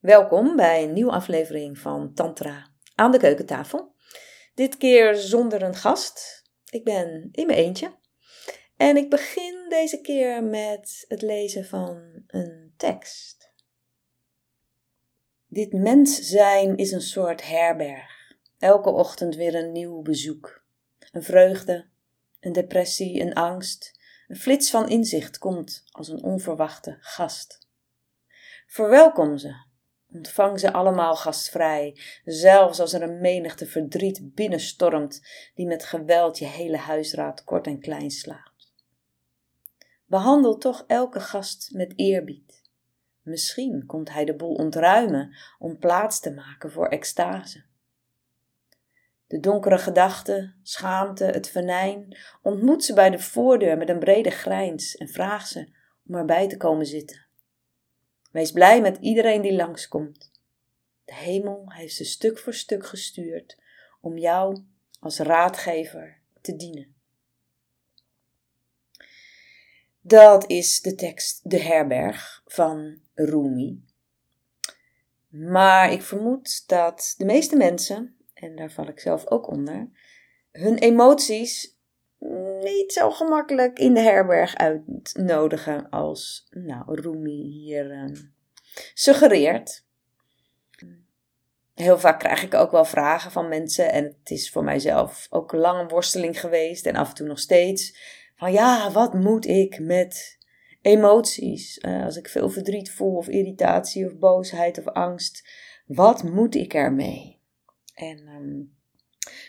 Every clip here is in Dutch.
Welkom bij een nieuwe aflevering van Tantra aan de keukentafel. Dit keer zonder een gast. Ik ben in mijn eentje. En ik begin deze keer met het lezen van een tekst. Dit mens zijn is een soort herberg. Elke ochtend weer een nieuw bezoek. Een vreugde, een depressie, een angst. Een flits van inzicht komt als een onverwachte gast. Verwelkom ze Ontvang ze allemaal gastvrij, zelfs als er een menigte verdriet binnenstormt die met geweld je hele huisraad kort en klein slaat. Behandel toch elke gast met eerbied. Misschien komt hij de boel ontruimen om plaats te maken voor extase. De donkere gedachten, schaamte, het venijn, ontmoet ze bij de voordeur met een brede grijns en vraag ze om erbij te komen zitten. Wees blij met iedereen die langskomt. De hemel heeft ze stuk voor stuk gestuurd om jou als raadgever te dienen. Dat is de tekst De Herberg van Rumi. Maar ik vermoed dat de meeste mensen, en daar val ik zelf ook onder, hun emoties niet zo gemakkelijk in de herberg uitnodigen als nou, Rumi hier uh, suggereert. Heel vaak krijg ik ook wel vragen van mensen en het is voor mijzelf ook een lange worsteling geweest en af en toe nog steeds. Van ja, wat moet ik met emoties? Uh, als ik veel verdriet voel of irritatie of boosheid of angst, wat moet ik ermee? En um,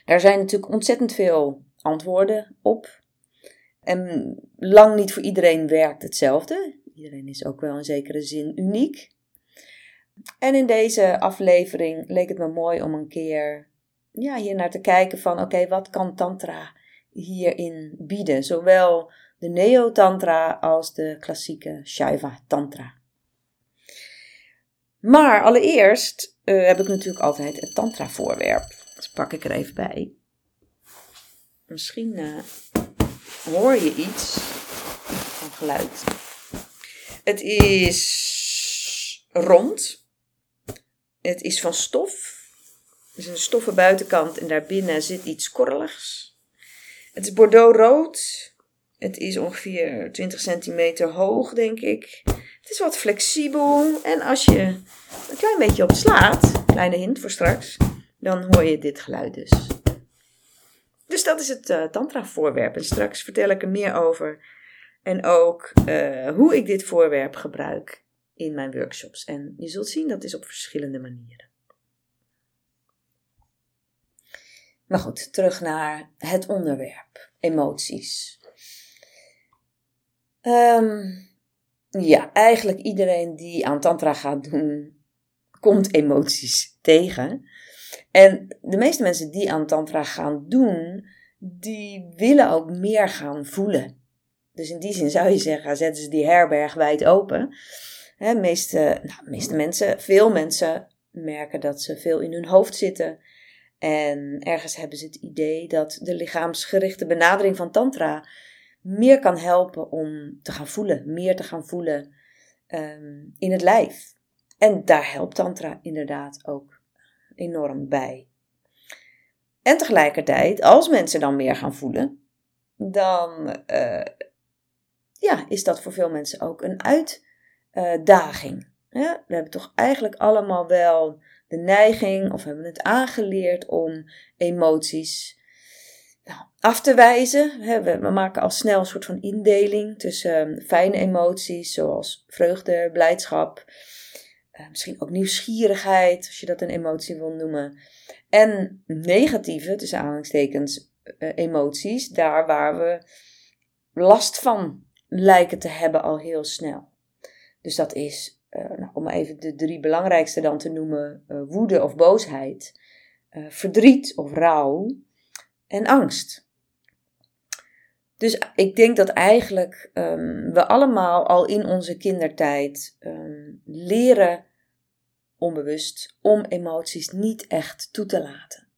daar zijn natuurlijk ontzettend veel antwoorden op. En lang niet voor iedereen werkt hetzelfde. Iedereen is ook wel in zekere zin uniek. En in deze aflevering leek het me mooi om een keer ja, hier naar te kijken van oké, wat kan Tantra hierin bieden? Zowel de Neo-Tantra als de klassieke Shaiva Tantra. Maar allereerst uh, heb ik natuurlijk altijd het Tantra-voorwerp. Dus pak ik er even bij. Misschien uh, hoor je iets van geluid. Het is rond. Het is van stof. Er is een stoffen buitenkant en daarbinnen zit iets korreligs. Het is bordeauxrood. Het is ongeveer 20 centimeter hoog, denk ik. Het is wat flexibel. En als je een klein beetje op slaat, kleine hint voor straks, dan hoor je dit geluid dus. Dus dat is het uh, Tantra-voorwerp. En straks vertel ik er meer over. En ook uh, hoe ik dit voorwerp gebruik in mijn workshops. En je zult zien dat is op verschillende manieren. Maar goed, terug naar het onderwerp: emoties. Um, ja, eigenlijk iedereen die aan Tantra gaat doen, komt emoties tegen. En de meeste mensen die aan Tantra gaan doen, die willen ook meer gaan voelen. Dus in die zin zou je zeggen, zetten ze die herberg wijd open. De meeste, nou, meeste mensen, veel mensen merken dat ze veel in hun hoofd zitten. En ergens hebben ze het idee dat de lichaamsgerichte benadering van Tantra meer kan helpen om te gaan voelen, meer te gaan voelen um, in het lijf. En daar helpt Tantra inderdaad ook enorm bij. En tegelijkertijd, als mensen dan meer gaan voelen, dan uh, ja, is dat voor veel mensen ook een uitdaging. we hebben toch eigenlijk allemaal wel de neiging, of hebben het aangeleerd om emoties af te wijzen. We, maken al snel een soort van indeling tussen uh, fijne emoties, zoals vreugde, blijdschap, misschien ook nieuwsgierigheid, als je dat een emotie wil noemen. En negatieve, tussen aanhalingstekens, uh, emoties, daar waar we last van lijken te hebben al heel snel. Dus dat is, uh, nou, om even de drie belangrijkste dan te noemen, woede of boosheid, verdriet of rouw en angst. Dus ik denk dat eigenlijk um, we allemaal al in onze kindertijd um, leren onbewust om emoties niet echt toe te laten.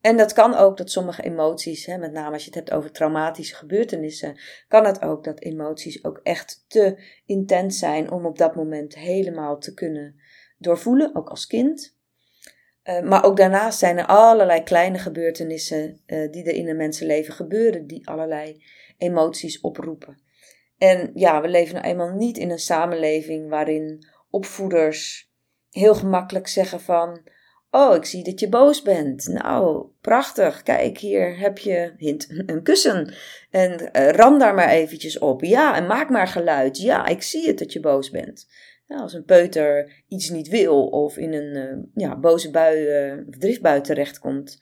En dat kan ook dat sommige emoties, hè, met name als je het hebt over traumatische gebeurtenissen, kan het ook dat emoties ook echt te intens zijn om op dat moment helemaal te kunnen doorvoelen, ook als kind. Eh, maar ook daarnaast zijn er allerlei kleine gebeurtenissen uh, die er in een mensenleven gebeuren, die allerlei emoties oproepen. En ja, we leven nou eenmaal niet in een samenleving waarin opvoeders heel gemakkelijk zeggen van, oh, ik zie dat je boos bent. Nou, prachtig. Kijk, hier heb je hint, een kussen. En uh, ram daar maar eventjes op. Ja, en maak maar geluid. Ja, ik zie het dat je boos bent. Als een peuter iets niet wil of in een uh, ja, boze bui uh, of driftbui terechtkomt.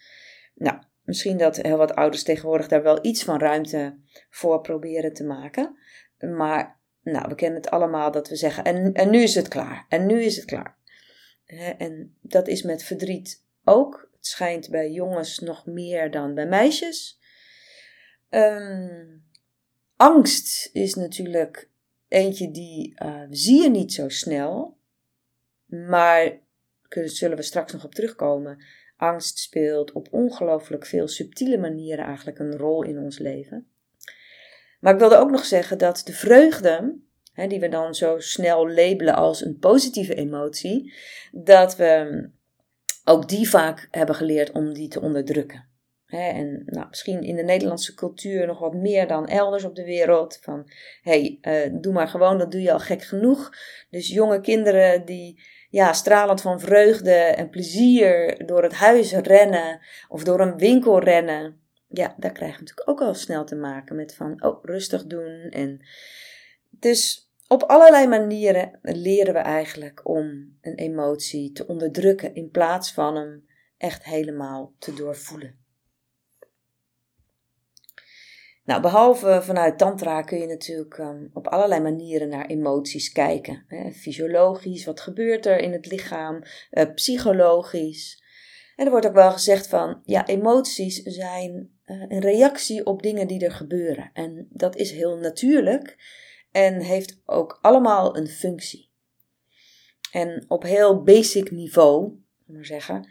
Nou, misschien dat heel wat ouders tegenwoordig daar wel iets van ruimte voor proberen te maken. Maar nou, we kennen het allemaal dat we zeggen, en, en nu is het klaar. En nu is het klaar. En dat is met verdriet ook. Het schijnt bij jongens nog meer dan bij meisjes. Um, angst is natuurlijk eentje die uh, zie je niet zo snel. Maar daar zullen we straks nog op terugkomen. Angst speelt op ongelooflijk veel subtiele manieren eigenlijk een rol in ons leven. Maar ik wilde ook nog zeggen dat de vreugde, hè, die we dan zo snel labelen als een positieve emotie, dat we ook die vaak hebben geleerd om die te onderdrukken. en nou, misschien in de Nederlandse cultuur nog wat meer dan elders op de wereld. Van hé, hey, uh, doe maar gewoon, dat doe je al gek genoeg. Dus jonge kinderen die ja, stralend van vreugde en plezier door het huis rennen of door een winkel rennen. Ja, daar krijgen we natuurlijk ook al snel te maken met van oh, rustig doen. En dus op allerlei manieren leren we eigenlijk om een emotie te onderdrukken in plaats van hem echt helemaal te doorvoelen. Nou, behalve vanuit Tantra kun je natuurlijk um, op allerlei manieren naar emoties kijken. Hè. Fysiologisch, wat gebeurt er in het lichaam? Uh, psychologisch. En er wordt ook wel gezegd van, ja, emoties zijn uh, een reactie op dingen die er gebeuren. En dat is heel natuurlijk en heeft ook allemaal een functie. En op heel basic niveau, maar zeggen,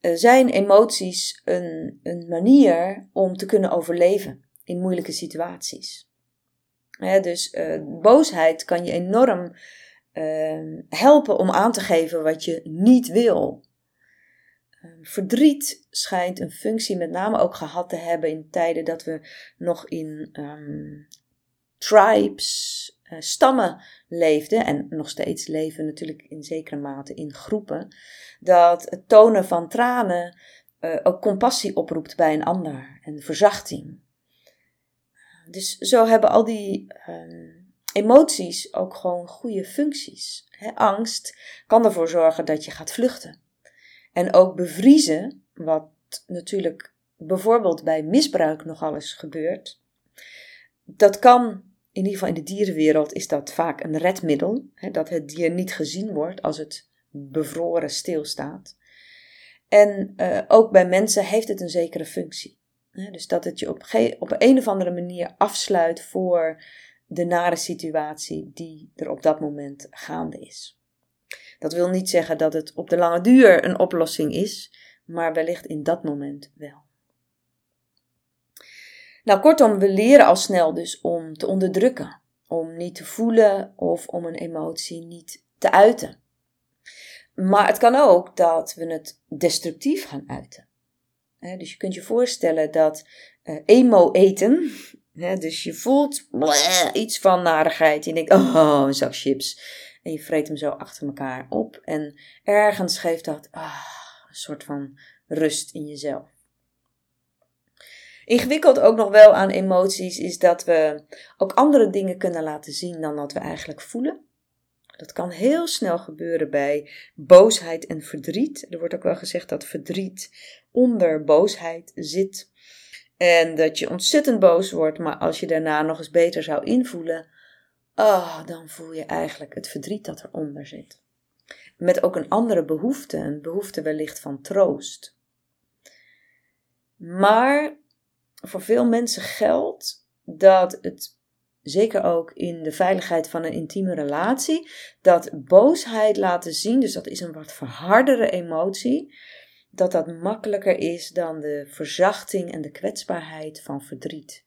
eh, zijn emoties een, een manier om te kunnen overleven in moeilijke situaties. dus uh, boosheid kan je enorm uh, helpen om aan te geven wat je niet wil. Uh, verdriet schijnt een functie met name ook gehad te hebben in tijden dat we nog in um, tribes, uh, stammen leefden, en nog steeds leven natuurlijk in zekere mate in groepen, dat het tonen van tranen uh, ook compassie oproept bij een ander en verzachting. Dus zo hebben al die um, emoties ook gewoon goede functies. Angst kan ervoor zorgen dat je gaat vluchten. En ook bevriezen, wat natuurlijk bijvoorbeeld bij misbruik nogal eens gebeurt. Dat kan in ieder geval in de dierenwereld is dat vaak een redmiddel. Hè, dat het dier niet gezien wordt als het bevroren stilstaat. En uh, ook bij mensen heeft het een zekere functie. Hè, dus dat het je op, op een of andere manier afsluit voor de nare situatie die er op dat moment gaande is. Dat wil niet zeggen dat het op de lange duur een oplossing is, maar wellicht in dat moment wel. Nou, kortom, we leren al snel dus om te onderdrukken, om niet te voelen of om een emotie niet te uiten. Maar het kan ook dat we het destructief gaan uiten. dus je kunt je voorstellen dat uh, emo eten, dus je voelt iets van narigheid. Je denkt, oh, een zak chips. En je vreet hem zo achter elkaar op. En ergens geeft dat ah, een soort van rust in jezelf. Ingewikkeld ook nog wel aan emoties is dat we ook andere dingen kunnen laten zien dan wat we eigenlijk voelen. Dat kan heel snel gebeuren bij boosheid en verdriet. Er wordt ook wel gezegd dat verdriet onder boosheid zit. En dat je ontzettend boos wordt, maar als je daarna nog eens beter zou invoelen, oh, dan voel je eigenlijk het verdriet dat eronder zit. Met ook een andere behoefte, een behoefte wellicht van troost. Maar voor veel mensen geldt dat het, zeker ook in de veiligheid van een intieme relatie, dat boosheid laten zien, dus dat is een wat verhardere emotie, dat dat makkelijker is dan de verzachting en de kwetsbaarheid van verdriet.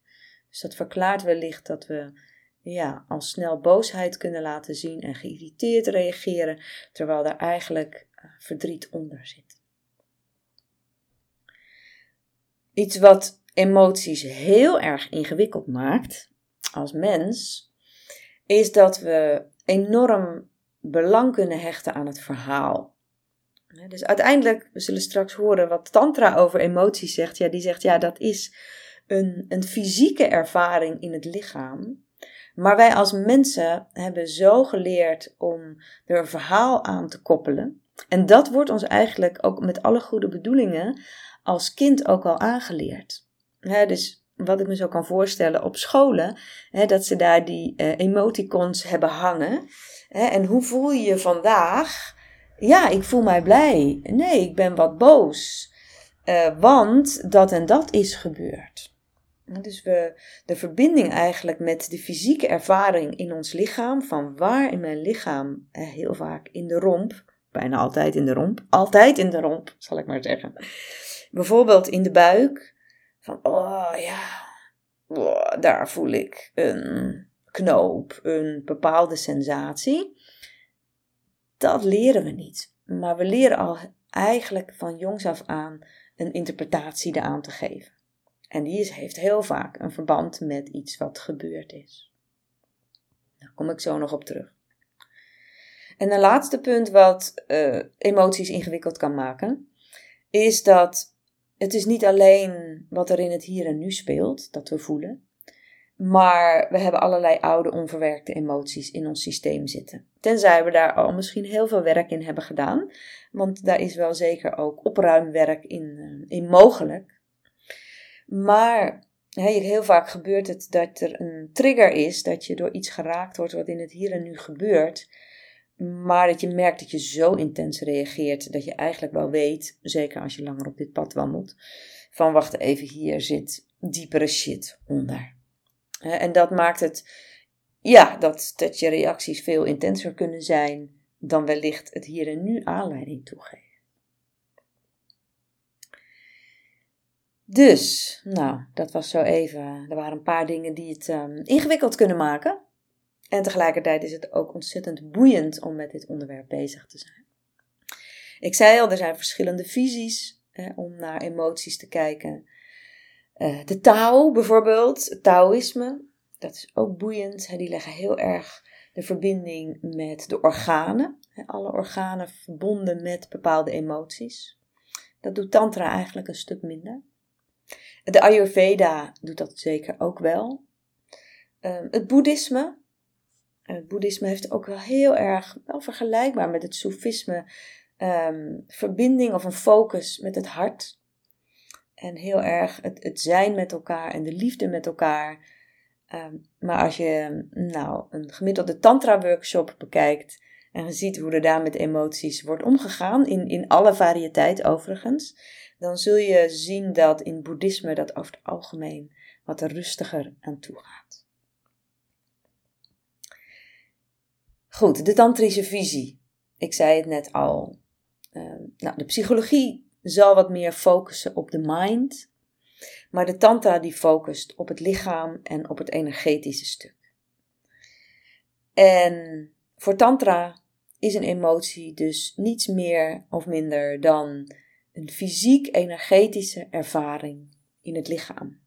Dus dat verklaart wellicht dat we ja, al snel boosheid kunnen laten zien en geïrriteerd reageren, terwijl er eigenlijk eh, verdriet onder zit. Iets wat emoties heel erg ingewikkeld maakt als mens, is dat we enorm belang kunnen hechten aan het verhaal. Dus uiteindelijk, we zullen straks horen wat Tantra over emoties zegt. Ja, die zegt ja, dat is een, een fysieke ervaring in het lichaam. Maar wij als mensen hebben zo geleerd om er een verhaal aan te koppelen. En dat wordt ons eigenlijk ook met alle goede bedoelingen als kind ook al aangeleerd. Dus wat ik me zo kan voorstellen op scholen, dat ze daar die uh, emoticons hebben hangen. en hoe voel je je vandaag? Ja, ik voel mij blij. Nee, ik ben wat boos. Uh, want dat en dat is gebeurd. Dus we, de verbinding eigenlijk met de fysieke ervaring in ons lichaam, van waar in mijn lichaam, heel vaak in de romp, bijna altijd in de romp, altijd in de romp, zal ik maar zeggen. Bijvoorbeeld in de buik, van oh ja, oh, daar voel ik een knoop, een bepaalde sensatie. Dat leren we niet, maar we leren al eigenlijk van jongs af aan een interpretatie eraan te geven. En die is, heeft heel vaak een verband met iets wat gebeurd is. Daar kom ik zo nog op terug. En een laatste punt wat uh, emoties ingewikkeld kan maken, is dat het is niet alleen wat er in het hier en nu speelt, dat we voelen, maar we hebben allerlei oude onverwerkte emoties in ons systeem zitten. Tenzij we daar al misschien heel veel werk in hebben gedaan, want daar is wel zeker ook opruimwerk in, uh, in mogelijk. Maar heel vaak gebeurt het dat er een trigger is, dat je door iets geraakt wordt wat in het hier en nu gebeurt. Maar dat je merkt dat je zo intens reageert dat je eigenlijk wel weet, zeker als je langer op dit pad wandelt, van wacht even, hier zit diepere shit onder. En dat maakt het, ja, dat, dat je reacties veel intenser kunnen zijn dan wellicht het hier en nu aanleiding toegeeft. Dus, nou, dat was zo even. Er waren een paar dingen die het um, ingewikkeld kunnen maken. En tegelijkertijd is het ook ontzettend boeiend om met dit onderwerp bezig te zijn. Ik zei al, er zijn verschillende visies om naar emoties te kijken. Uh, de Tao bijvoorbeeld, Taoïsme, dat is ook boeiend. Hè, die leggen heel erg de verbinding met de organen. Hè, alle organen verbonden met bepaalde emoties. Dat doet Tantra eigenlijk een stuk minder. De Ayurveda doet dat zeker ook wel. Ehm, het Boeddhisme. Het Boeddhisme heeft ook wel heel erg, wel vergelijkbaar met het Soefisme, ehm, verbinding of een focus met het hart. En heel erg het, het zijn met elkaar en de liefde met elkaar. Ehm, maar als je nou, een gemiddelde Tantra-workshop bekijkt en ziet hoe er daar met emoties wordt omgegaan, in, in alle variëteit overigens, dan zul je zien dat in boeddhisme dat over het algemeen wat rustiger aan toe gaat. Goed, de tantrische visie. Ik zei het net al. Ehm, nou, de psychologie zal wat meer focussen op de mind, maar de tantra die focust op het lichaam en op het energetische stuk. En voor tantra is een emotie dus niets meer of minder dan een fysiek-energetische ervaring in het lichaam.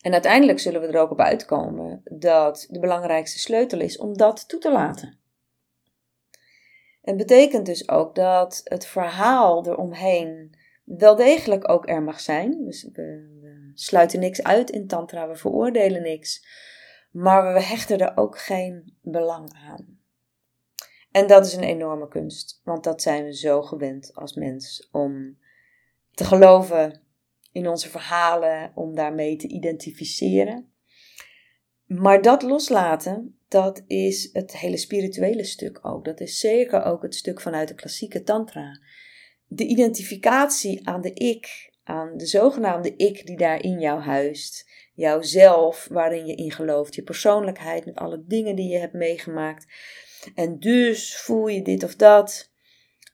En uiteindelijk zullen we er ook op uitkomen dat de belangrijkste sleutel is om dat toe te laten. Het betekent dus ook dat het verhaal eromheen wel degelijk ook er mag zijn. we, we sluiten niks uit in Tantra, we veroordelen niks. Maar we hechten er ook geen belang aan. En dat is een enorme kunst, want dat zijn we zo gewend als mens om te geloven in onze verhalen, om daarmee te identificeren. Maar dat loslaten, dat is het hele spirituele stuk ook. Dat is zeker ook het stuk vanuit de klassieke tantra. De identificatie aan de ik, aan de zogenaamde ik die daar in jou huist. Jouzelf, waarin je in gelooft, je persoonlijkheid met alle dingen die je hebt meegemaakt. En dus voel je dit of dat.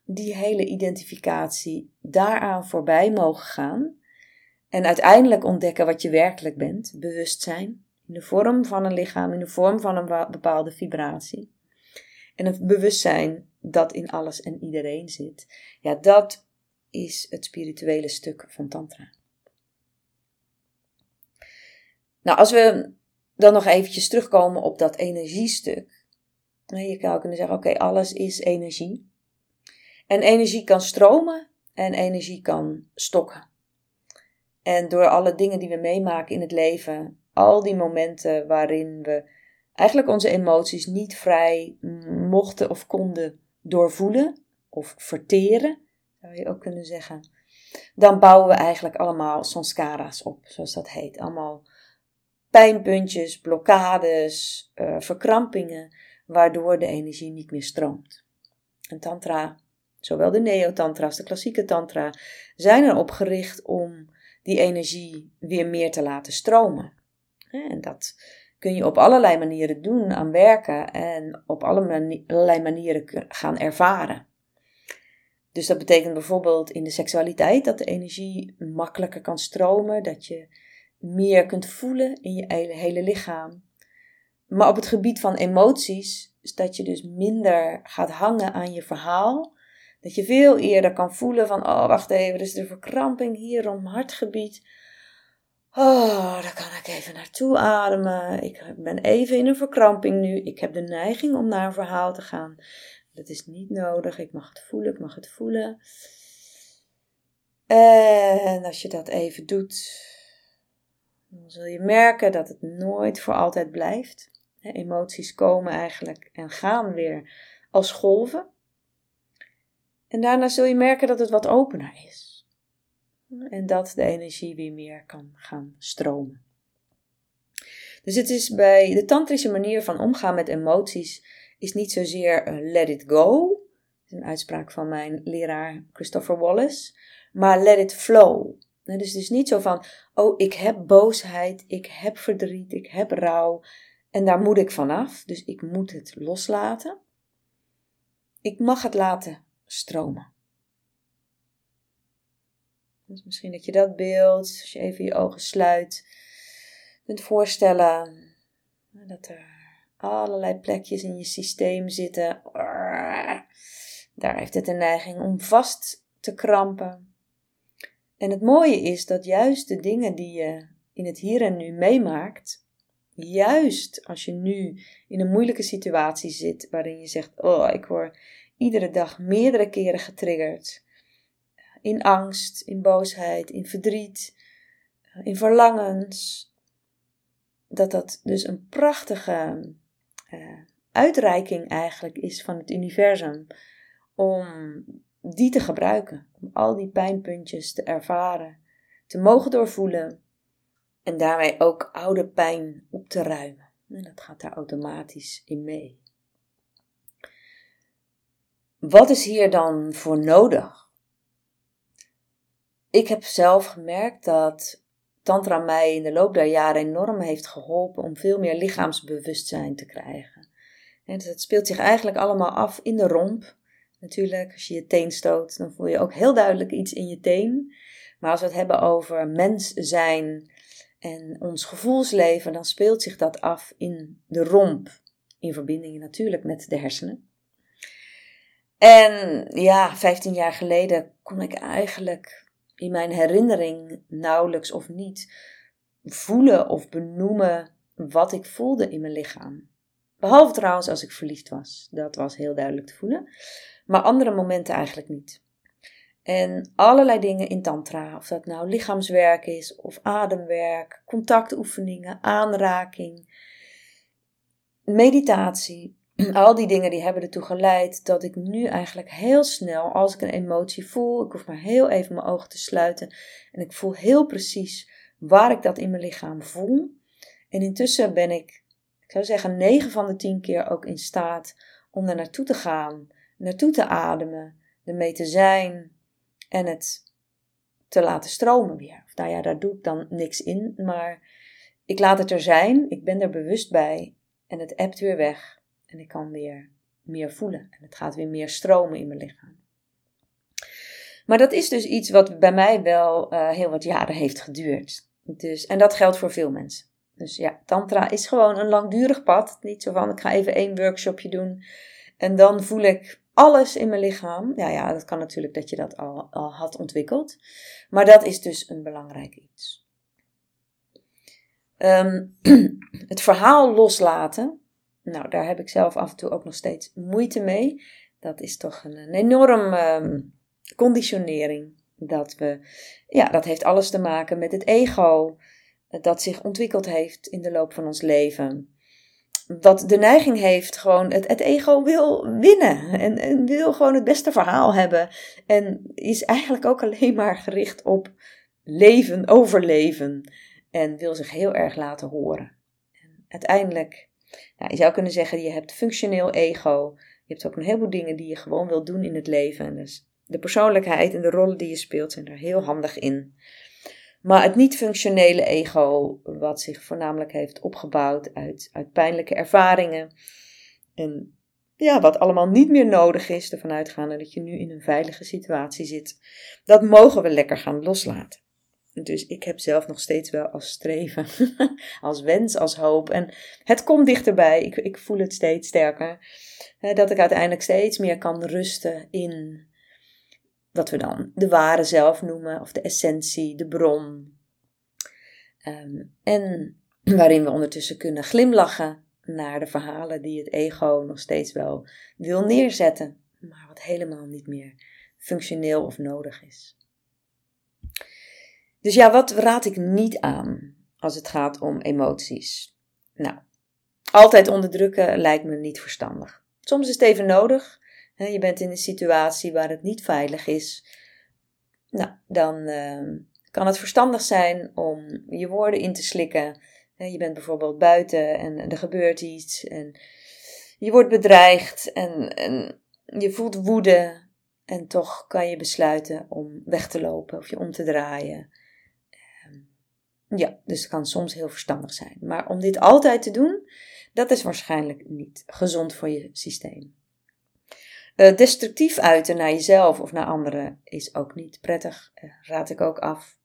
Die hele identificatie daaraan voorbij mogen gaan. En uiteindelijk ontdekken wat je werkelijk bent. Bewustzijn, In de vorm van een lichaam, in de vorm van een bepaalde vibratie. En een bewustzijn dat in alles en iedereen zit. Ja, dat is het spirituele stuk van Tantra. Nou, als we dan nog eventjes terugkomen op dat energiestuk. Je zou kunnen zeggen, oké, alles is energie. En energie kan stromen en energie kan stokken. En door alle dingen die we meemaken in het leven, al die momenten waarin we eigenlijk onze emoties niet vrij mochten of konden doorvoelen of verteren, zou je ook kunnen zeggen, dan bouwen we eigenlijk allemaal sanskara's op, zoals dat heet. Allemaal pijnpuntjes, blokkades, uh, verkrampingen, waardoor de energie niet meer stroomt. En tantra, zowel de neo-tantra als de klassieke tantra, zijn erop gericht om die energie weer meer te laten stromen. En dat kun je op allerlei manieren doen, aan werken en op allerlei manieren gaan ervaren. Dus dat betekent bijvoorbeeld in de seksualiteit dat de energie makkelijker kan stromen, dat je meer kunt voelen in je hele lichaam. Maar op het gebied van emoties, dat je dus minder gaat hangen aan je verhaal. Dat je veel eerder kan voelen van, oh wacht even, er is de verkramping hier om hartgebied. Oh, daar kan ik even naartoe ademen. Ik ben even in een verkramping nu. Ik heb de neiging om naar een verhaal te gaan. Dat is niet nodig. Ik mag het voelen, ik mag het voelen. En als je dat even doet, dan zul je merken dat het nooit voor altijd blijft. Emoties komen eigenlijk en gaan weer als golven. En daarna zul je merken dat het wat opener is. En dat de energie weer meer kan gaan stromen. Dus het is bij de tantrische manier van omgaan met emoties is niet zozeer let it go. Dat is een uitspraak van mijn leraar Christopher Wallace. Maar let it flow. Dus het is niet zo van, oh, ik heb boosheid, ik heb verdriet, ik heb rouw en daar moet ik vanaf, dus ik moet het loslaten. Ik mag het laten stromen. Dus misschien dat je dat beeld, als je even je ogen sluit, kunt voorstellen dat er allerlei plekjes in je systeem zitten. Daar heeft het een neiging om vast te krampen. En het mooie is dat juist de dingen die je in het hier en nu meemaakt, juist als je nu in een moeilijke situatie zit waarin je zegt: Oh, ik word iedere dag meerdere keren getriggerd. In angst, in boosheid, in verdriet, in verlangens. Dat dat dus een prachtige uh, uitreiking eigenlijk is van het universum om die te gebruiken. Om al die pijnpuntjes te ervaren, te mogen doorvoelen en daarmee ook oude pijn op te ruimen. En dat gaat daar automatisch in mee. Wat is hier dan voor nodig? Ik heb zelf gemerkt dat Tantra mij in de loop der jaren enorm heeft geholpen om veel meer lichaamsbewustzijn te krijgen. En het speelt zich eigenlijk allemaal af in de romp. Natuurlijk, als je je teen stoot, dan voel je ook heel duidelijk iets in je teen. Maar als we het hebben over mens zijn en ons gevoelsleven, dan speelt zich dat af in de romp. In verbinding natuurlijk met de hersenen. En ja, 15 jaar geleden kon ik eigenlijk in mijn herinnering nauwelijks of niet voelen of benoemen wat ik voelde in mijn lichaam. Behalve trouwens als ik verliefd was. Dat was heel duidelijk te voelen maar andere momenten eigenlijk niet. En allerlei dingen in Tantra, of dat nou lichaamswerk is, of ademwerk, contactoefeningen, aanraking, meditatie. Al die dingen die hebben ertoe geleid dat ik nu eigenlijk heel snel, als ik een emotie voel, ik hoef maar heel even mijn ogen te sluiten en ik voel heel precies waar ik dat in mijn lichaam voel. En intussen ben ik, ik zou zeggen, 9 van de 10 keer ook in staat om er naartoe te gaan naartoe te ademen, ermee te zijn en het te laten stromen weer. Of nou ja, daar doe ik dan niks in, maar ik laat het er zijn, ik ben er bewust bij en het ebt weer weg en ik kan weer meer voelen en het gaat weer meer stromen in mijn lichaam. Maar dat is dus iets wat bij mij wel uh, heel wat jaren heeft geduurd. Dus, en dat geldt voor veel mensen. Dus ja, tantra is gewoon een langdurig pad. Niet zo van ik ga even één workshopje doen en dan voel ik alles in mijn lichaam. Ja, ja, dat kan natuurlijk dat je dat al, al had ontwikkeld. Maar dat is dus een belangrijk iets. Ehm, het verhaal loslaten. Nou, daar heb ik zelf af en toe ook nog steeds moeite mee. Dat is toch een, een enorm ehm, conditionering. Dat we, ja, dat heeft alles te maken met het ego. Dat zich ontwikkeld heeft in de loop van ons leven dat de neiging heeft gewoon, het, het ego wil winnen en, en, wil gewoon het beste verhaal hebben. En is eigenlijk ook alleen maar gericht op leven, overleven. En wil zich heel erg laten horen. En uiteindelijk, nou, je zou kunnen zeggen, je hebt functioneel ego. Je hebt ook een heleboel dingen die je gewoon wil doen in het leven. En dus de persoonlijkheid en de rollen die je speelt zijn er heel handig in. Maar het niet-functionele ego, wat zich voornamelijk heeft opgebouwd uit, uit pijnlijke ervaringen. En ja, wat allemaal niet meer nodig is, ervan uitgaande dat je nu in een veilige situatie zit. Dat mogen we lekker gaan loslaten. Dus ik heb zelf nog steeds wel als streven, als wens, als hoop. En het komt dichterbij, ik, ik voel het steeds sterker. dat ik uiteindelijk steeds meer kan rusten in wat we dan de ware zelf noemen, of de essentie, de bron. Ehm, en waarin we ondertussen kunnen glimlachen naar de verhalen die het ego nog steeds wel wil neerzetten, maar wat helemaal niet meer functioneel of nodig is. Dus ja, wat raad ik niet aan als het gaat om emoties? Nou, altijd onderdrukken lijkt me niet verstandig. Soms is het even nodig, je bent in een situatie waar het niet veilig is. Nou, dan ehm, kan het verstandig zijn om je woorden in te slikken. je bent bijvoorbeeld buiten en er gebeurt iets en je wordt bedreigd en, en je voelt woede. En toch kan je besluiten om weg te lopen of je om te draaien. Ehm, ja, dus het kan soms heel verstandig zijn. Maar om dit altijd te doen, dat is waarschijnlijk niet gezond voor je systeem. Uh, destructief uiten naar jezelf of naar anderen is ook niet prettig, uh, raad ik ook af.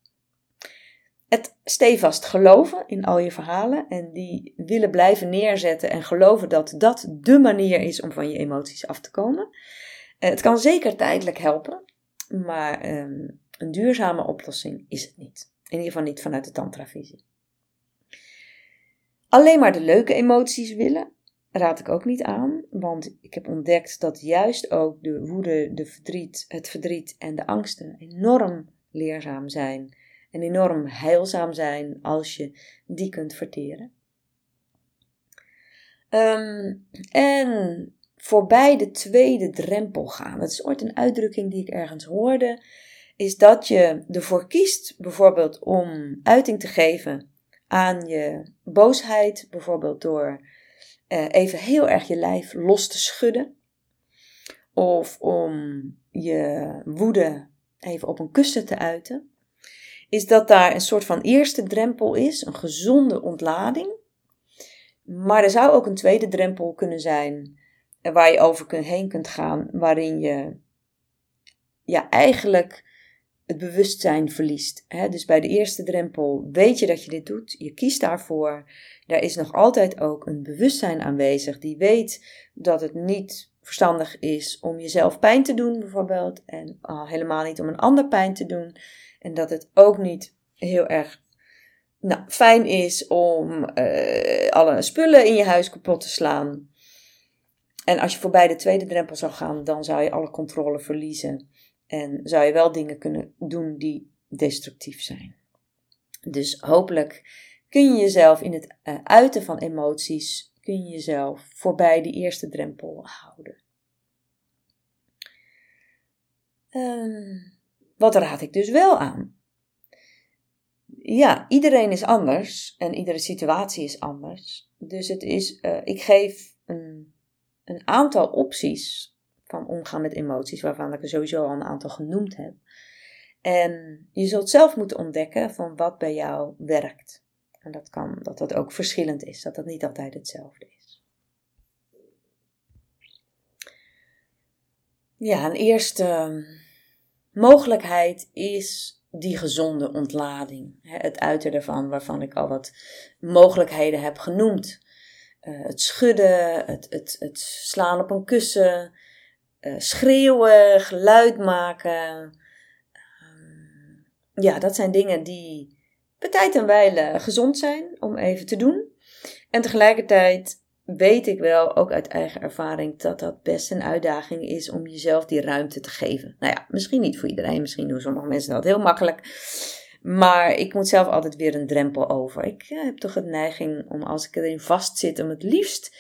Het stevast geloven in al je verhalen en die willen blijven neerzetten en geloven dat dat de manier is om van je emoties af te komen. Uh, het kan zeker tijdelijk helpen, maar um, een duurzame oplossing is het niet. In ieder geval niet vanuit de tantravisie. Alleen maar de leuke emoties willen raad ik ook niet aan, want ik heb ontdekt dat juist ook de woede, de verdriet, het verdriet en de angsten enorm leerzaam zijn en enorm heilzaam zijn als je die kunt verteren. Ehm, en voorbij de tweede drempel gaan. Dat is ooit een uitdrukking die ik ergens hoorde. Is dat je ervoor kiest, bijvoorbeeld om uiting te geven aan je boosheid, bijvoorbeeld door uh, even heel erg je lijf los te schudden. Of om je woede even op een kussen te uiten. Is dat daar een soort van eerste drempel is, een gezonde ontlading. Maar er zou ook een tweede drempel kunnen zijn eh, waar je over heen kunt gaan, waarin je ja, eigenlijk het bewustzijn verliest. Dus bij de eerste drempel weet je dat je dit doet, je kiest daarvoor. Daar is nog altijd ook een bewustzijn aanwezig die weet dat het niet verstandig is om jezelf pijn te doen, bijvoorbeeld, en al helemaal niet om een ander pijn te doen. En dat het ook niet heel erg nou, fijn is om uh, alle spullen in je huis kapot te slaan. En als je voorbij de tweede drempel zou gaan, dan zou je alle controle verliezen. En zou je wel dingen kunnen doen die destructief zijn. Dus hopelijk kun je jezelf in het uh, uiten van emoties, kun je jezelf voorbij die eerste drempel houden. Um, wat raad ik dus wel aan? Ja, iedereen is anders en iedere situatie is anders. Dus het is, uh, ik geef een, een aantal opties van omgaan met emoties, waarvan ik er sowieso al een aantal genoemd heb. En je zult zelf moeten ontdekken van wat bij jou werkt. En dat kan dat dat ook verschillend is, dat dat niet altijd hetzelfde is. Ja, een eerste mogelijkheid is die gezonde ontlading. Het uiten ervan, waarvan ik al wat mogelijkheden heb genoemd. Eh, het schudden, het, het, het slaan op een kussen, uh, schreeuwen, geluid maken. Ehm, ja, dat zijn dingen die bij tijd en wijle gezond zijn om even te doen. En tegelijkertijd weet ik wel, ook uit eigen ervaring, dat dat best een uitdaging is om jezelf die ruimte te geven. Nou ja, misschien niet voor iedereen, misschien doen sommige mensen dat heel makkelijk. Maar ik moet zelf altijd weer een drempel over. Ik heb toch een neiging om als ik erin vastzit, om het liefst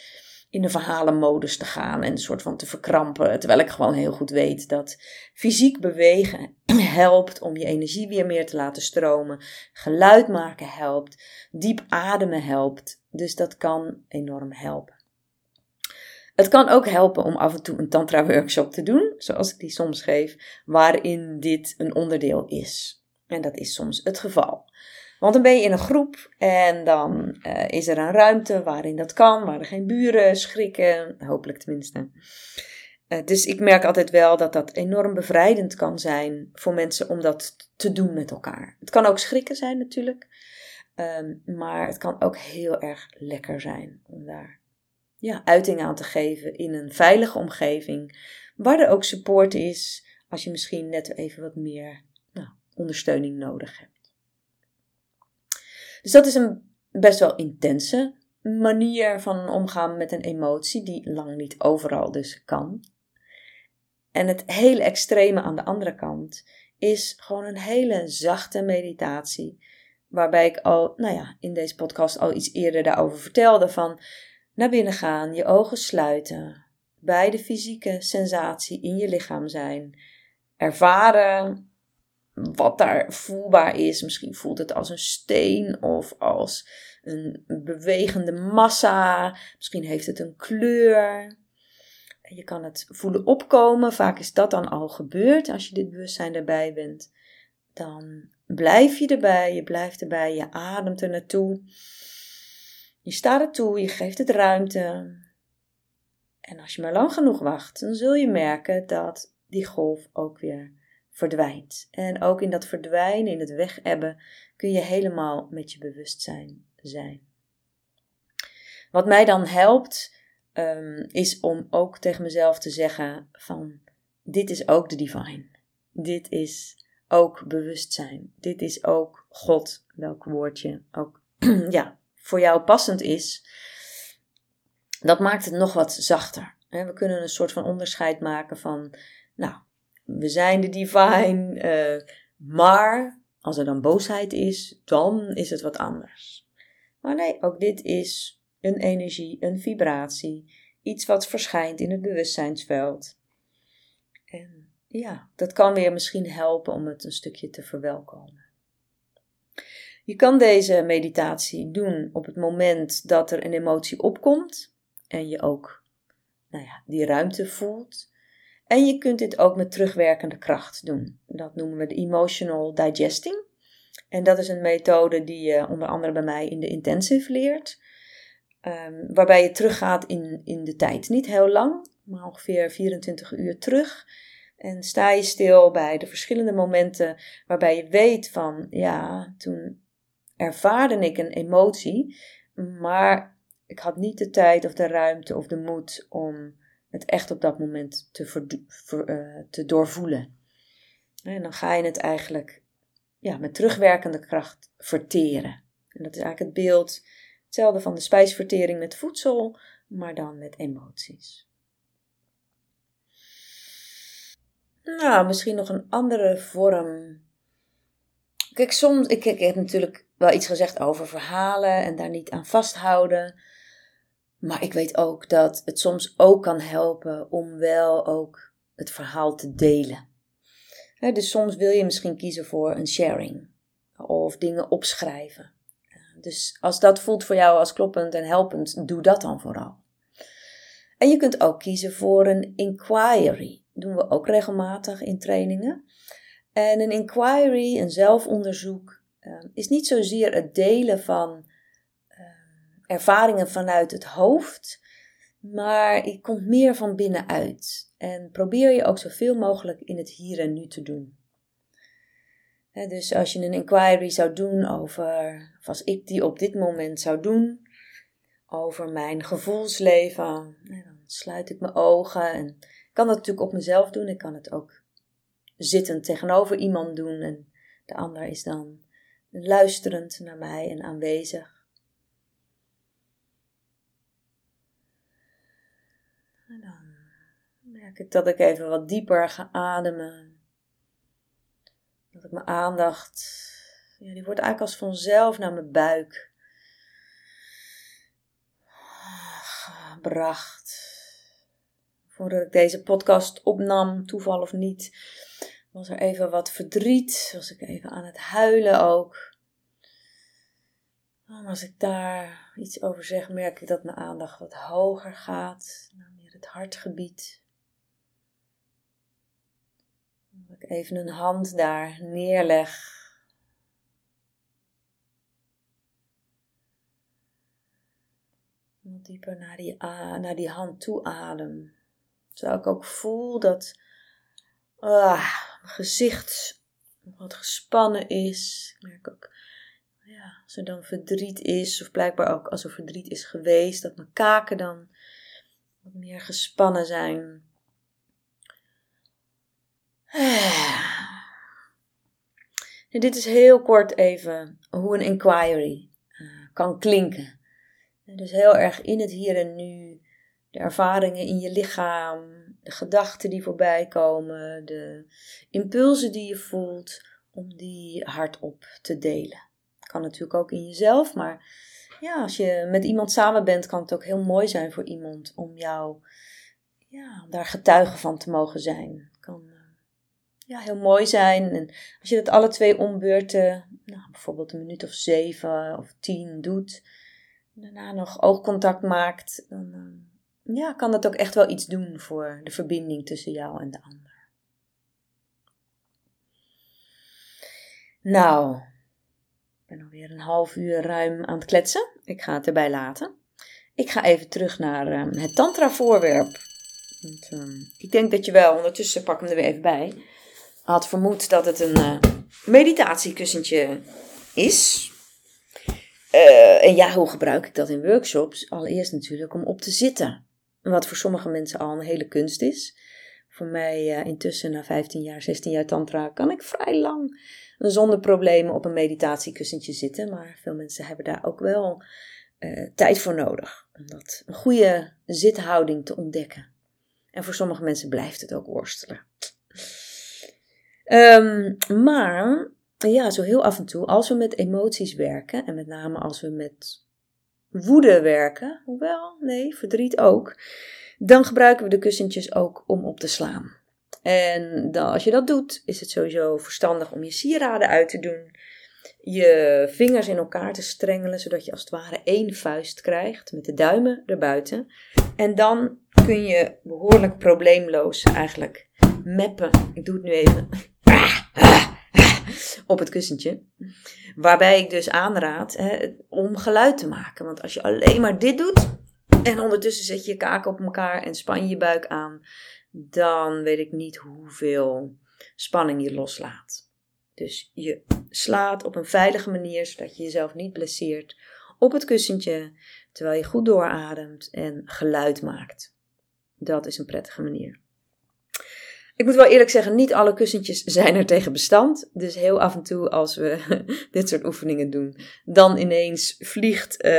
in de verhalenmodus te gaan en een soort van te verkrampen. Terwijl ik gewoon heel goed weet dat fysiek bewegen helpt om je energie weer meer te laten stromen. Geluid maken helpt. Diep ademen helpt. Dus dat kan enorm helpen. Het kan ook helpen om af en toe een tantra workshop te doen, zoals ik die soms geef, waarin dit een onderdeel is. En dat is soms het geval. Want dan ben je in een groep en dan uh, is er een ruimte waarin dat kan, waar er geen buren schrikken, hopelijk tenminste. Uh, dus ik merk altijd wel dat dat enorm bevrijdend kan zijn voor mensen om dat te doen met elkaar. Het kan ook schrikken zijn natuurlijk, um, maar het kan ook heel erg lekker zijn om daar ja, uiting aan te geven in een veilige omgeving, waar er ook support is als je misschien net even wat meer nou, ondersteuning nodig hebt. Dus dat is een best wel intense manier van omgaan met een emotie, die lang niet overal dus kan. En het hele extreme aan de andere kant is gewoon een hele zachte meditatie. Waarbij ik al, nou ja, in deze podcast al iets eerder daarover vertelde. Van naar binnen gaan, je ogen sluiten, bij de fysieke sensatie in je lichaam zijn. Ervaren wat daar voelbaar is. Misschien voelt het als een steen of als een bewegende massa. Misschien heeft het een kleur. Je kan het voelen opkomen. Vaak is dat dan al gebeurd als je dit bewustzijn erbij bent. Dan blijf je erbij, je blijft erbij, je ademt er naartoe. Je staat er toe, je geeft het ruimte. En als je maar lang genoeg wacht, dan zul je merken dat die golf ook weer verdwijnt. En ook in dat verdwijnen, in het wegebben, kun je helemaal met je bewustzijn zijn. Wat mij dan helpt, um, is om ook tegen mezelf te zeggen van, dit is ook de divine. Dit is ook bewustzijn. Dit is ook God, welk woordje ook ja, voor jou passend is. Dat maakt het nog wat zachter. We kunnen een soort van onderscheid maken van, nou, we zijn de divine, uh, maar als er dan boosheid is, dan is het wat anders. Maar nee, ook dit is een energie, een vibratie, iets wat verschijnt in het bewustzijnsveld. En ja, dat kan weer misschien helpen om het een stukje te verwelkomen. Je kan deze meditatie doen op het moment dat er een emotie opkomt en je ook nou ja, die ruimte voelt. En je kunt dit ook met terugwerkende kracht doen. Dat noemen we de emotional digesting. En dat is een methode die je onder andere bij mij in de intensive leert. Um, waarbij je teruggaat in, in de tijd. Niet heel lang, maar ongeveer 24 uur terug. En sta je stil bij de verschillende momenten waarbij je weet van, ja, toen ervaarde ik een emotie, maar ik had niet de tijd of de ruimte of de moed om het echt op dat moment te, uh, te doorvoelen. En dan ga je het eigenlijk ja, met terugwerkende kracht verteren. En dat is eigenlijk het beeld, hetzelfde van de spijsvertering met voedsel, maar dan met emoties. Nou, misschien nog een andere vorm. Kijk, soms, ik, ik heb natuurlijk wel iets gezegd over verhalen en daar niet aan vasthouden. Maar ik weet ook dat het soms ook kan helpen om wel ook het verhaal te delen. dus soms wil je misschien kiezen voor een sharing of dingen opschrijven. Dus als dat voelt voor jou als kloppend en helpend, doe dat dan vooral. En je kunt ook kiezen voor een inquiry. Dat doen we ook regelmatig in trainingen. En een inquiry, een zelfonderzoek, eh, is niet zozeer het delen van ervaringen vanuit het hoofd, maar je komt meer van binnenuit. En probeer je ook zoveel mogelijk in het hier en nu te doen. dus als je een inquiry zou doen over, of als ik die op dit moment zou doen, over mijn gevoelsleven, dan sluit ik mijn ogen en ik kan dat natuurlijk op mezelf doen. Ik kan het ook zittend tegenover iemand doen en de ander is dan luisterend naar mij en aanwezig. En dan merk ik dat ik even wat dieper ga ademen. Dat ik mijn aandacht, ja, die wordt eigenlijk als vanzelf naar mijn buik gebracht. Voordat ik deze podcast opnam, toeval of niet, was er even wat verdriet. Was ik even aan het huilen ook. En als ik daar iets over zeg, merk ik dat mijn aandacht wat hoger gaat, naar meer het hartgebied. Dat even een hand daar neerleg. Wat dieper naar die, naar die hand toe adem. Terwijl ik ook voel dat ah, mijn gezicht wat gespannen is. Ik merk ook, ja, als er dan verdriet is, of blijkbaar ook als er verdriet is geweest, dat mijn kaken dan wat meer gespannen zijn. Dit is heel kort even hoe een inquiry uh, kan klinken. Dus heel erg in het hier en nu, de ervaringen in je lichaam, de gedachten die voorbij komen, de impulsen die je voelt, om die hardop te delen. Kan natuurlijk ook in jezelf, maar ja, als je met iemand samen bent, kan het ook heel mooi zijn voor iemand om jou ja, daar getuige van te mogen zijn. Eh, ja, heel mooi zijn. En als je dat alle twee ombeurten, nou, bijvoorbeeld een minuut of zeven of tien doet, daarna nog oogcontact maakt, dan eh, ja, kan dat ook echt wel iets doen voor de verbinding tussen jou en de ander. Nou, ik ben alweer een half uur ruim aan het kletsen. Ik ga het erbij laten. Ik ga even terug naar uh, het tantra-voorwerp. Uh, ik denk dat je wel, ondertussen pak ik hem er weer even bij, had vermoed dat het een uh, meditatiekussentje is. Uh, en ja, hoe gebruik ik dat in workshops? Allereerst natuurlijk om op te zitten. Wat voor sommige mensen al een hele kunst is. Voor mij uh, intussen na 15 jaar, 16 jaar tantra kan ik vrij lang zonder problemen op een meditatiekussentje zitten. Maar veel mensen hebben daar ook wel tijd voor nodig. Om dat een goede zithouding te ontdekken. En voor sommige mensen blijft het ook worstelen. Um, maar ja, zo heel af en toe, als we met emoties werken, en met name als we met woede werken, hoewel, nee, verdriet ook, dan gebruiken we de kussentjes ook om op te slaan. En dan, als je dat doet, is het sowieso verstandig om je sieraden uit te doen, je vingers in elkaar te strengelen, zodat je als het ware één vuist krijgt met de duimen erbuiten. En dan kun je behoorlijk probleemloos eigenlijk mappen. Ik doe het nu even op het kussentje. Waarbij ik dus aanraad hè, om geluid te maken. Want als je alleen maar dit doet en ondertussen zet je je kaken op elkaar en span je je buik aan, dan weet ik niet hoeveel spanning je loslaat. Dus je slaat op een veilige manier, zodat je jezelf niet blesseert, op het kussentje, terwijl je goed doorademt en geluid maakt. Dat is een prettige manier. Ik moet wel eerlijk zeggen, niet alle kussentjes zijn er tegen bestand. Dus heel af en toe als we dit soort oefeningen doen, dan ineens vliegt uh,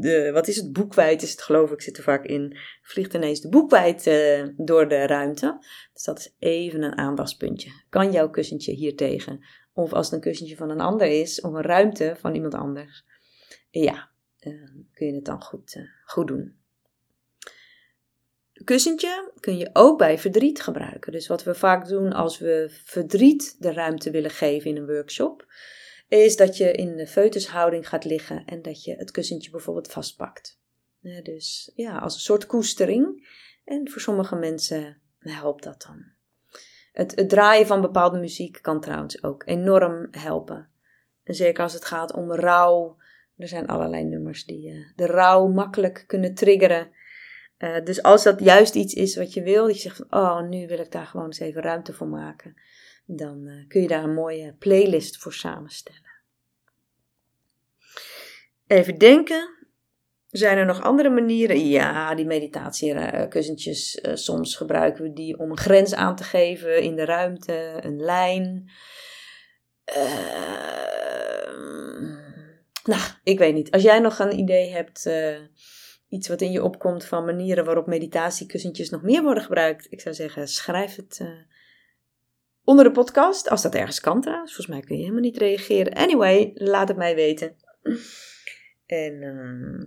de, wat is het, boekwijd is het geloof ik, zit er vaak in, vliegt ineens de boekwijd uh, door de ruimte. Dus dat is even een aandachtspuntje. Kan jouw kussentje hier tegen? Of als het een kussentje van een ander is, of een ruimte van iemand anders. Ja, uh, kun je het dan goed, eh, goed doen kussentje kun je ook bij verdriet gebruiken. Dus wat we vaak doen als we verdriet de ruimte willen geven in een workshop, is dat je in de foetushouding gaat liggen en dat je het kussentje bijvoorbeeld vastpakt. dus ja, als een soort koestering. En voor sommige mensen helpt dat dan. Het, het draaien van bepaalde muziek kan trouwens ook enorm helpen. En zeker als het gaat om rouw. Er zijn allerlei nummers die uh, de rouw makkelijk kunnen triggeren. Eh, dus als dat juist iets is wat je wil, dat je zegt van, oh, nu wil ik daar gewoon eens even ruimte voor maken, dan eh, kun je daar een mooie playlist voor samenstellen. Even denken. Zijn er nog andere manieren? Ja, die meditatiekussentjes. Uh, soms gebruiken we die om een grens aan te geven in de ruimte, een lijn. nou, ik weet niet. Als jij nog een idee hebt iets wat in je opkomt van manieren waarop meditatiekussentjes nog meer worden gebruikt, ik zou zeggen, schrijf het uh, onder de podcast. Als dat ergens kan trouwens. Volgens mij kun je helemaal niet reageren. Anyway, laat het mij weten. En uh,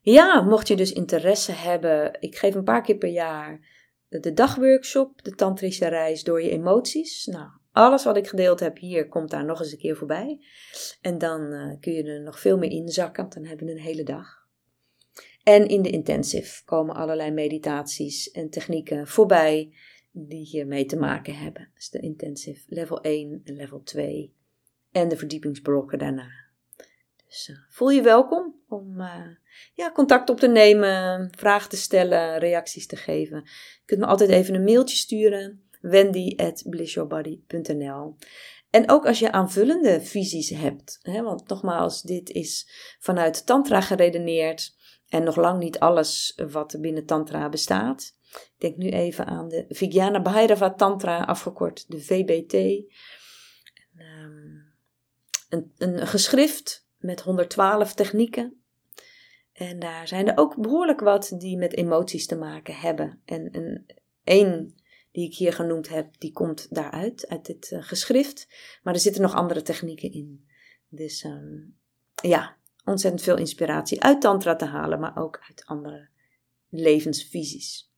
ja, mocht je dus interesse hebben, ik geef een paar keer per jaar de dagworkshop, de tantrische reis door je emoties. Nou, alles wat ik gedeeld heb hier komt daar nog eens een keer voorbij. En dan uh, kun je er nog veel meer inzakken, want dan hebben we een hele dag. En in de intensive komen allerlei meditaties en technieken voorbij die hiermee te maken hebben. Dus de intensive level 1 en level 2 en de verdiepingsblokken daarna. Dus uh, voel je welkom om uh, ja, contact op te nemen, vragen te stellen, reacties te geven. Je kunt me altijd even een mailtje sturen, wendy.blissyourbody.nl en ook als je aanvullende visies hebt, hè, want nogmaals, dit is vanuit Tantra geredeneerd. En nog lang niet alles wat binnen Tantra bestaat. Ik denk nu even aan de Vijnana Bhairava Tantra, afgekort de VBT. Um, een, een geschrift met 112 technieken. En daar zijn er ook behoorlijk wat die met emoties te maken hebben. En een, één die ik hier genoemd heb, die komt daaruit, uit dit uh, geschrift. Maar er zitten nog andere technieken in. Dus um, ja, ontzettend veel inspiratie uit Tantra te halen, maar ook uit andere levensvisies.